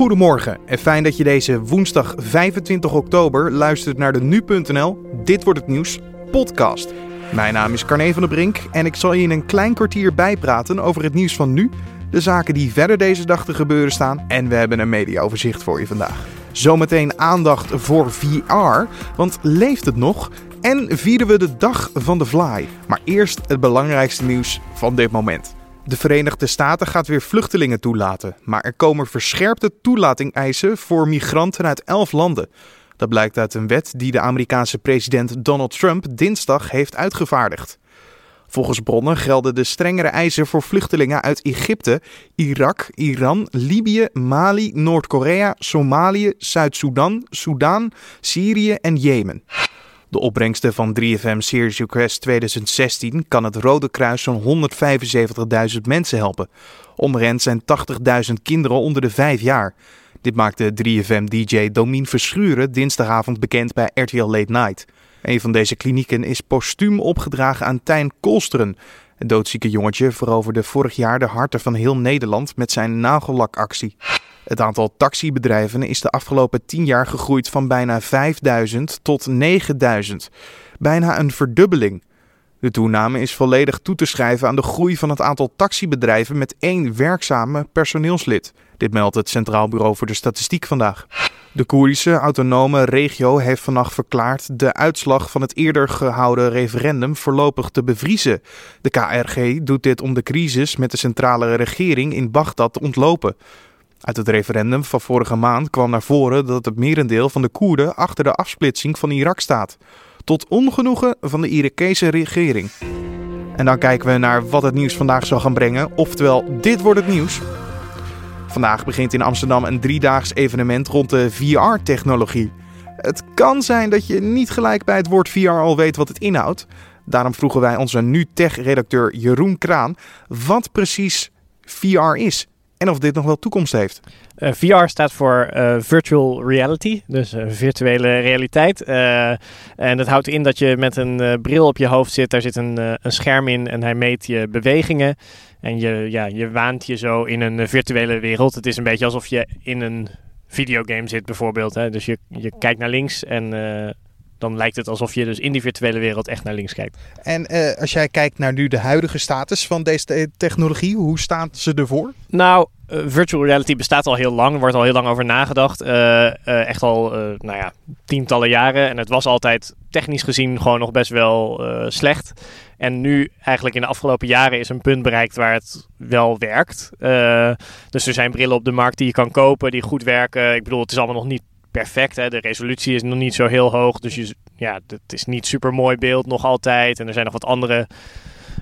Goedemorgen en fijn dat je deze woensdag 25 oktober luistert naar de Nu.nl Dit wordt het nieuws podcast. Mijn naam is Carne van der Brink en ik zal je in een klein kwartier bijpraten over het nieuws van nu, de zaken die verder deze dag te gebeuren staan en we hebben een mediaoverzicht voor je vandaag. Zometeen aandacht voor VR, want leeft het nog? En vieren we de dag van de fly. Maar eerst het belangrijkste nieuws van dit moment. De Verenigde Staten gaat weer vluchtelingen toelaten, maar er komen verscherpte toelating-eisen voor migranten uit elf landen. Dat blijkt uit een wet die de Amerikaanse president Donald Trump dinsdag heeft uitgevaardigd. Volgens bronnen gelden de strengere eisen voor vluchtelingen uit Egypte, Irak, Iran, Libië, Mali, Noord-Korea, Somalië, Zuid-Soedan, Soedan, Syrië en Jemen. De opbrengsten van 3FM Series Request 2016 kan het Rode Kruis zo'n 175.000 mensen helpen. Onder hen zijn 80.000 kinderen onder de 5 jaar. Dit maakte 3FM-DJ Domien Verschuren dinsdagavond bekend bij RTL Late Night. Een van deze klinieken is postuum opgedragen aan Tijn Kolsteren. Het doodzieke jongetje veroverde vorig jaar de harten van heel Nederland met zijn nagellakactie. Het aantal taxibedrijven is de afgelopen 10 jaar gegroeid van bijna 5000 tot 9000. Bijna een verdubbeling. De toename is volledig toe te schrijven aan de groei van het aantal taxibedrijven met één werkzame personeelslid. Dit meldt het Centraal Bureau voor de Statistiek vandaag. De Koerdische autonome regio heeft vannacht verklaard de uitslag van het eerder gehouden referendum voorlopig te bevriezen. De KRG doet dit om de crisis met de centrale regering in Bagdad te ontlopen. Uit het referendum van vorige maand kwam naar voren dat het merendeel van de Koerden achter de afsplitsing van Irak staat. Tot ongenoegen van de Irakese regering. En dan kijken we naar wat het nieuws vandaag zal gaan brengen. Oftewel, dit wordt het nieuws. Vandaag begint in Amsterdam een driedaags evenement rond de VR-technologie. Het kan zijn dat je niet gelijk bij het woord VR al weet wat het inhoudt. Daarom vroegen wij onze nu-tech-redacteur Jeroen Kraan wat precies VR is en of dit nog wel toekomst heeft. Eh, VR staat voor uh, Virtual Reality, dus uh, virtuele realiteit. en dat houdt in dat je met een bril op je hoofd zit, daar zit een, een scherm in en hij meet je bewegingen. En je, ja, je waant je zo in een virtuele wereld. Het is een beetje alsof je in een videogame zit bijvoorbeeld. Hè? Dus je, je kijkt naar links en dan lijkt het alsof je dus in die virtuele wereld echt naar links kijkt. En uh, als jij kijkt naar nu de huidige status van deze technologie, hoe staan ze ervoor? Nou, uh, virtual reality bestaat al heel lang, er wordt al heel lang over nagedacht. Uh, echt al, nou ja, tientallen jaren. En het was altijd technisch gezien gewoon nog best wel slecht. En nu, eigenlijk in de afgelopen jaren, is een punt bereikt waar het wel werkt. dus er zijn brillen op de markt die je kan kopen, die goed werken. Ik bedoel, het is allemaal nog niet perfect. Hè? De resolutie is nog niet zo heel hoog. Dus je, ja, het is niet super mooi beeld nog altijd. En er zijn nog wat andere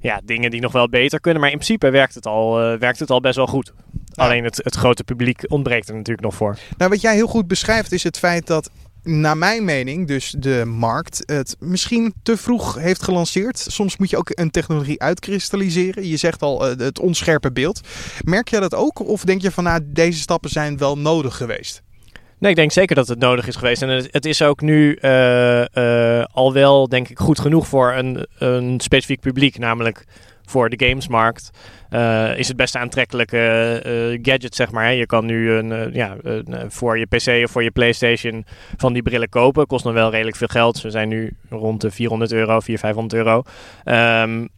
ja, dingen die nog wel beter kunnen. Maar in principe werkt het al, uh, werkt het al best wel goed. Alleen het, het grote publiek ontbreekt er natuurlijk nog voor. Nou, wat jij heel goed beschrijft is het feit dat naar mijn mening, dus de markt het misschien te vroeg heeft gelanceerd. Soms moet je ook een technologie uitkristalliseren. Je zegt al uh, het onscherpe beeld. Merk jij dat ook? Of denk je van nou, deze stappen zijn wel nodig geweest? Ik denk zeker dat het nodig is geweest. En het, is ook nu uh, al wel, denk ik, goed genoeg voor een, een specifiek publiek, namelijk voor de gamesmarkt. Uh, is het best aantrekkelijke gadget, zeg maar. Je kan nu een, ja, voor je PC of voor je PlayStation van die brillen kopen. Kost nog wel redelijk veel geld. Ze zijn nu rond de 400 euro, 400, 500 euro. Um,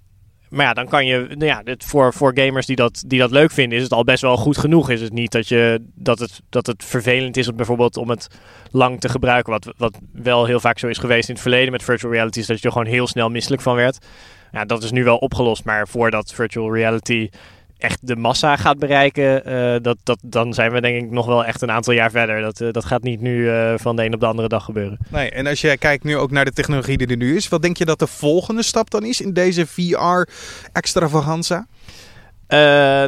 maar ja, dan kan je, nou ja, voor, voor gamers die dat, die dat leuk vinden, is het al best wel goed genoeg. Is het niet dat, je, dat, het, dat het vervelend is om bijvoorbeeld om het lang te gebruiken. Wat, wat wel heel vaak zo is geweest in het verleden met virtual reality, is dat je er gewoon heel snel misselijk van werd. Ja, dat is nu wel opgelost, maar voordat virtual reality echt de massa gaat bereiken, uh, dat, dat, dan zijn we denk ik nog wel echt een aantal jaar verder. Dat, uh, dat gaat niet nu uh, van de een op de andere dag gebeuren. Nee, en als jij kijkt nu ook naar de technologie die er nu is, wat denk je dat de volgende stap dan is in deze VR-extravaganza?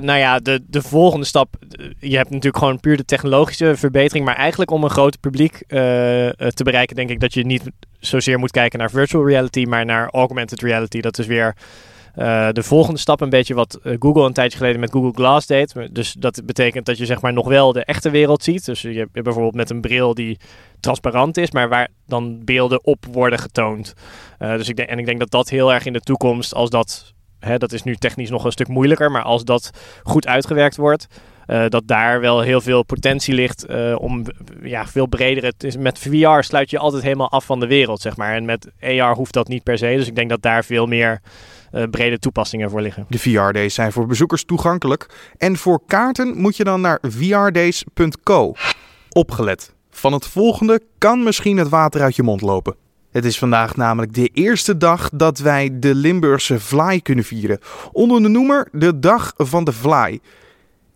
nou ja, de, de volgende stap. Je hebt natuurlijk gewoon puur de technologische verbetering. Maar eigenlijk om een groot publiek te bereiken, denk ik dat je niet zozeer moet kijken naar virtual reality, maar naar augmented reality. Dat is weer uh, de volgende stap een beetje wat eh, Google een tijdje geleden met Google Glass deed. Dus dat betekent dat je zeg maar nog wel de echte wereld ziet. Dus je hebt bijvoorbeeld met een bril die transparant is, maar waar dan beelden op worden getoond. Uh, dus ik denk, en ik denk dat dat heel erg in de toekomst, als dat, dat is nu technisch nog een stuk moeilijker, maar als dat goed uitgewerkt wordt, dat daar wel heel veel potentie ligt om ja, veel breder. Het is, met VR sluit je altijd helemaal af van de wereld, zeg maar. En met AR hoeft dat niet per se. Dus ik denk dat daar veel meer brede toepassingen voor liggen. De VR-days zijn voor bezoekers toegankelijk. En voor kaarten moet je dan naar vrdays.co. Opgelet. Van het volgende kan misschien het water uit je mond lopen. Het is vandaag namelijk de eerste dag dat wij de Limburgse Fly kunnen vieren. Onder de noemer de Dag van de Fly.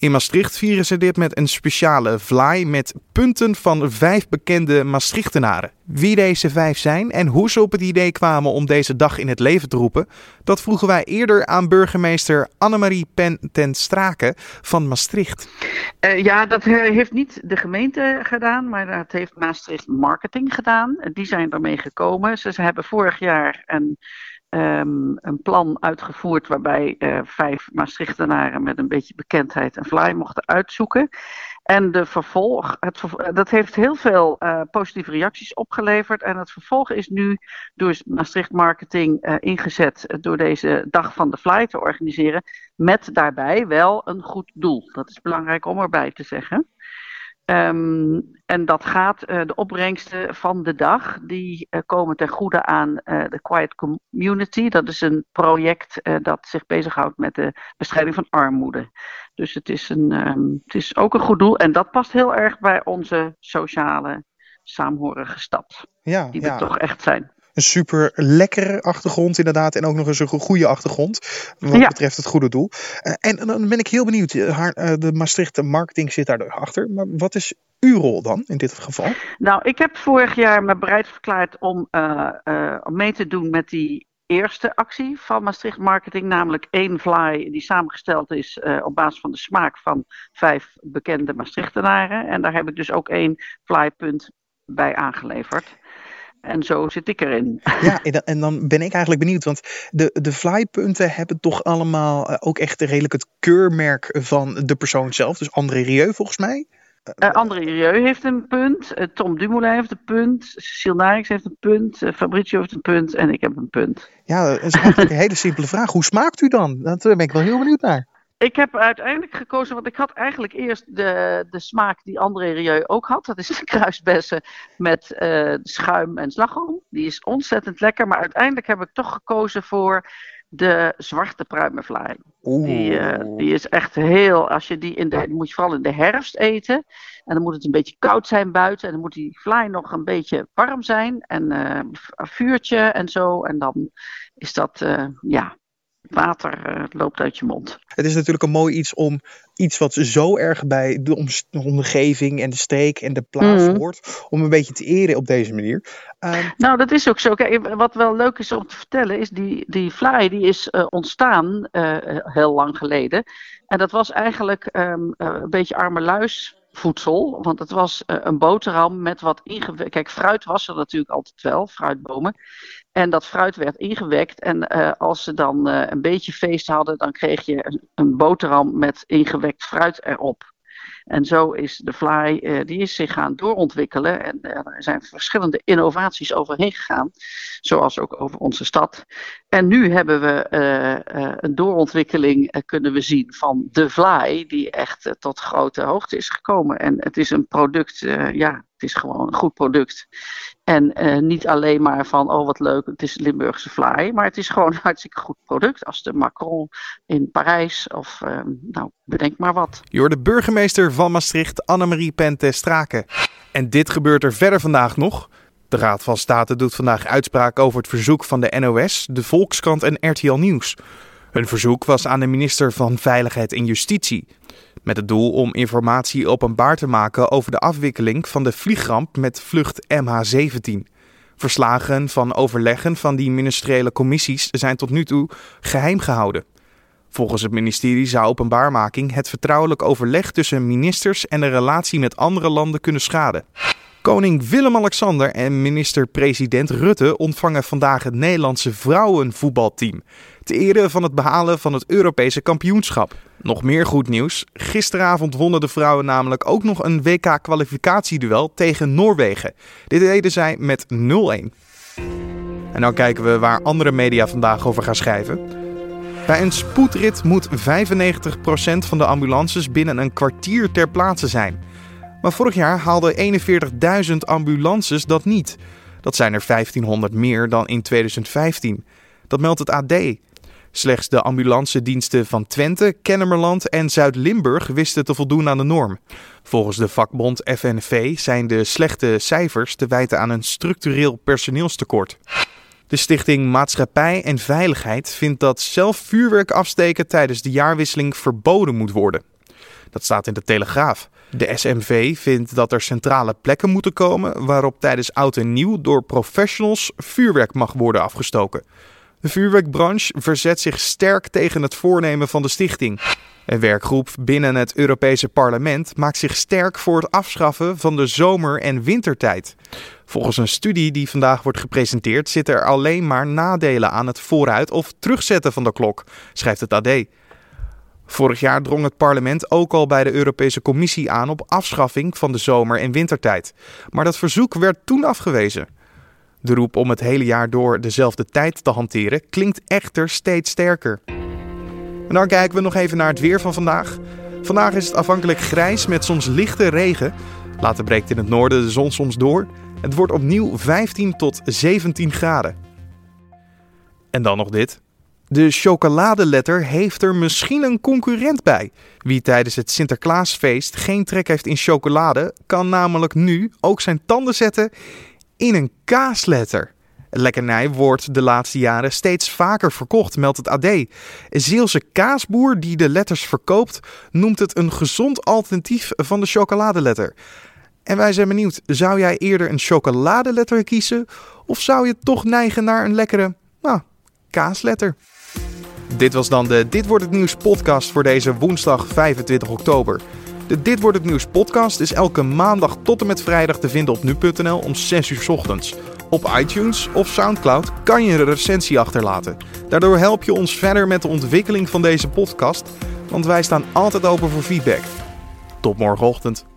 In Maastricht vieren ze dit met een speciale vlaai met punten van vijf bekende Maastrichtenaren. Wie deze vijf zijn en hoe ze op het idee kwamen om deze dag in het leven te roepen, dat vroegen wij eerder aan burgemeester Annemarie Pen ten Strake van Maastricht. Uh, ja, dat heeft niet de gemeente gedaan, maar dat heeft Maastricht Marketing gedaan. Die zijn ermee gekomen. Ze hebben vorig jaar een um, een plan uitgevoerd waarbij uh, vijf Maastrichtenaren met een beetje bekendheid een fly mochten uitzoeken. En de vervolg, het, dat heeft heel veel uh, positieve reacties opgeleverd. En het vervolg is nu door Maastricht Marketing uh, ingezet door deze dag van de fly te organiseren. Met daarbij wel een goed doel. Dat is belangrijk om erbij te zeggen. Um, en dat gaat, uh, de opbrengsten van de dag, die uh, komen ten goede aan uh, de Quiet Community. Dat is een project dat zich bezighoudt met de bestrijding van armoede. Dus het is, een, um, het is ook een goed doel en dat past heel erg bij onze sociale saamhorige stad. Ja, die er toch echt zijn een super lekkere achtergrond inderdaad. En ook nog eens een goede achtergrond. Wat betreft het goede doel. Uh, en, dan ben ik heel benieuwd. Haar, uh, de Maastricht marketing zit daar achter. Maar wat is uw rol dan in dit geval? Nou, ik heb vorig jaar me bereid verklaard om, uh, om mee te doen met die eerste actie van Maastricht Marketing, namelijk één fly die samengesteld is uh, op basis van de smaak van vijf bekende Maastrichtenaren. En daar heb ik dus ook één flypunt bij aangeleverd. En zo zit ik erin. Ja, en dan ben ik eigenlijk benieuwd, want de, de flypunten hebben toch allemaal eh, ook echt redelijk het keurmerk van de persoon zelf. Dus André Rieu volgens mij. Uh, André Rieu heeft een punt, uh, Tom Dumoulin heeft een punt, Cecile Narix heeft een punt, uh, Fabrizio heeft een punt en ik heb een punt. Ja, dat is eigenlijk een hele simpele vraag. Hoe smaakt u dan? Daar ben ik wel heel benieuwd naar. Ik heb uiteindelijk gekozen, want ik had eigenlijk eerst de, de smaak die André Rieu ook had. Dat is de kruisbessen met uh, schuim en slagroom. Die is ontzettend lekker, maar uiteindelijk heb ik toch gekozen voor de zwarte pruimenvlaai. Die, uh, die is echt heel, als je die in de, moet je vooral in de herfst eten. En dan moet het een beetje koud zijn buiten. En dan moet die vlaai nog een beetje warm zijn. En uh, een vuurtje en zo. En dan is dat, ja, water uh, loopt uit je mond. Het is natuurlijk een mooi iets om iets wat zo erg bij de omgeving en de streek en de plaats mm. hoort, om een beetje te eren op deze manier. Uh, nou, dat is ook zo. Kijk, wat wel leuk is om te vertellen, is die, die fly die is uh, ontstaan uh, heel lang geleden. En dat was eigenlijk um, een beetje arme luis voedsel. Want het was uh, een boterham met wat ingewekt. Kijk, fruit was er natuurlijk altijd wel, fruitbomen. En dat fruit werd ingewekt. En uh, als ze dan uh, een beetje feest hadden, dan kreeg je een, boterham met ingewekt fruit erop. En zo is de fly, uh, die is zich gaan doorontwikkelen. En er zijn verschillende innovaties overheen gegaan. Zoals ook over onze stad. En nu hebben we een doorontwikkeling kunnen we zien van de fly. Die echt tot grote hoogte is gekomen. En het is een product, ja, is gewoon een goed product. En uh, niet alleen maar van, oh wat leuk, het is Limburgse fly. Maar het is gewoon een hartstikke goed product. Als de Macron in Parijs of, uh, nou, bedenk maar wat. Je de burgemeester van Maastricht, Annemarie Pente Straken. En dit gebeurt er verder vandaag nog. De Raad van State doet vandaag uitspraak over het verzoek van de NOS, de Volkskrant en RTL Nieuws. Hun verzoek was aan de minister van Veiligheid en Justitie. Met het doel om informatie openbaar te maken over de afwikkeling van de vliegramp met vlucht MH17. Verslagen van overleggen van die ministeriële commissies zijn tot nu toe geheim gehouden. Volgens het ministerie zou openbaarmaking het vertrouwelijk overleg tussen ministers en de relatie met andere landen kunnen schaden. Koning Willem-Alexander en minister-president Rutte ontvangen vandaag het Nederlandse vrouwenvoetbalteam. Te ere van het behalen van het Europese kampioenschap. Nog meer goed nieuws. Gisteravond wonnen de vrouwen namelijk ook nog een WK-kwalificatieduel tegen Noorwegen. Dit deden zij met 0-1. En dan kijken we waar andere media vandaag over gaan schrijven. Bij een spoedrit moet 95% van de ambulances binnen een kwartier ter plaatse zijn. Maar vorig jaar haalden 41.000 ambulances dat niet. Dat zijn er 1500 meer dan in 2015. Dat meldt het AD. Slechts de ambulancediensten van Twente, Kennemerland en Zuid-Limburg wisten te voldoen aan de norm. Volgens de vakbond FNV zijn de slechte cijfers te wijten aan een structureel personeelstekort. De Stichting Maatschappij en Veiligheid vindt dat zelf vuurwerk afsteken tijdens de jaarwisseling verboden moet worden. Dat staat in de Telegraaf. De SMV vindt dat er centrale plekken moeten komen waarop tijdens oud en nieuw door professionals vuurwerk mag worden afgestoken. De vuurwerkbranche verzet zich sterk tegen het voornemen van de stichting. Een werkgroep binnen het Europese parlement maakt zich sterk voor het afschaffen van de zomer- en wintertijd. Volgens een studie die vandaag wordt gepresenteerd zitten er alleen maar nadelen aan het vooruit of terugzetten van de klok, schrijft het AD. Vorig jaar drong het parlement ook al bij de Europese Commissie aan op afschaffing van de zomer- en wintertijd. Maar dat verzoek werd toen afgewezen. De roep om het hele jaar door dezelfde tijd te hanteren klinkt echter steeds sterker. En dan kijken we nog even naar het weer van vandaag. Vandaag is het afhankelijk grijs met soms lichte regen. Later breekt in het noorden de zon soms door. Het wordt opnieuw 15 tot 17 graden. En dan nog dit. De chocoladeletter heeft er misschien een concurrent bij. Wie tijdens het Sinterklaasfeest geen trek heeft in chocolade, kan namelijk nu ook zijn tanden zetten in een kaasletter. Lekkernij wordt de laatste jaren steeds vaker verkocht, meldt het AD. Een Zeelse kaasboer die de letters verkoopt, noemt het een gezond alternatief van de chocoladeletter. En wij zijn benieuwd, zou jij eerder een chocoladeletter kiezen of zou je toch neigen naar een lekkere nou, kaasletter? Dit was dan de Dit wordt het nieuws podcast voor deze woensdag 25 oktober. De Dit wordt het nieuws podcast is elke maandag tot en met vrijdag te vinden op nu.nl om 6 uur ochtends. Op iTunes of SoundCloud kan je een recensie achterlaten. Daardoor help je ons verder met de ontwikkeling van deze podcast, want wij staan altijd open voor feedback. Tot morgenochtend.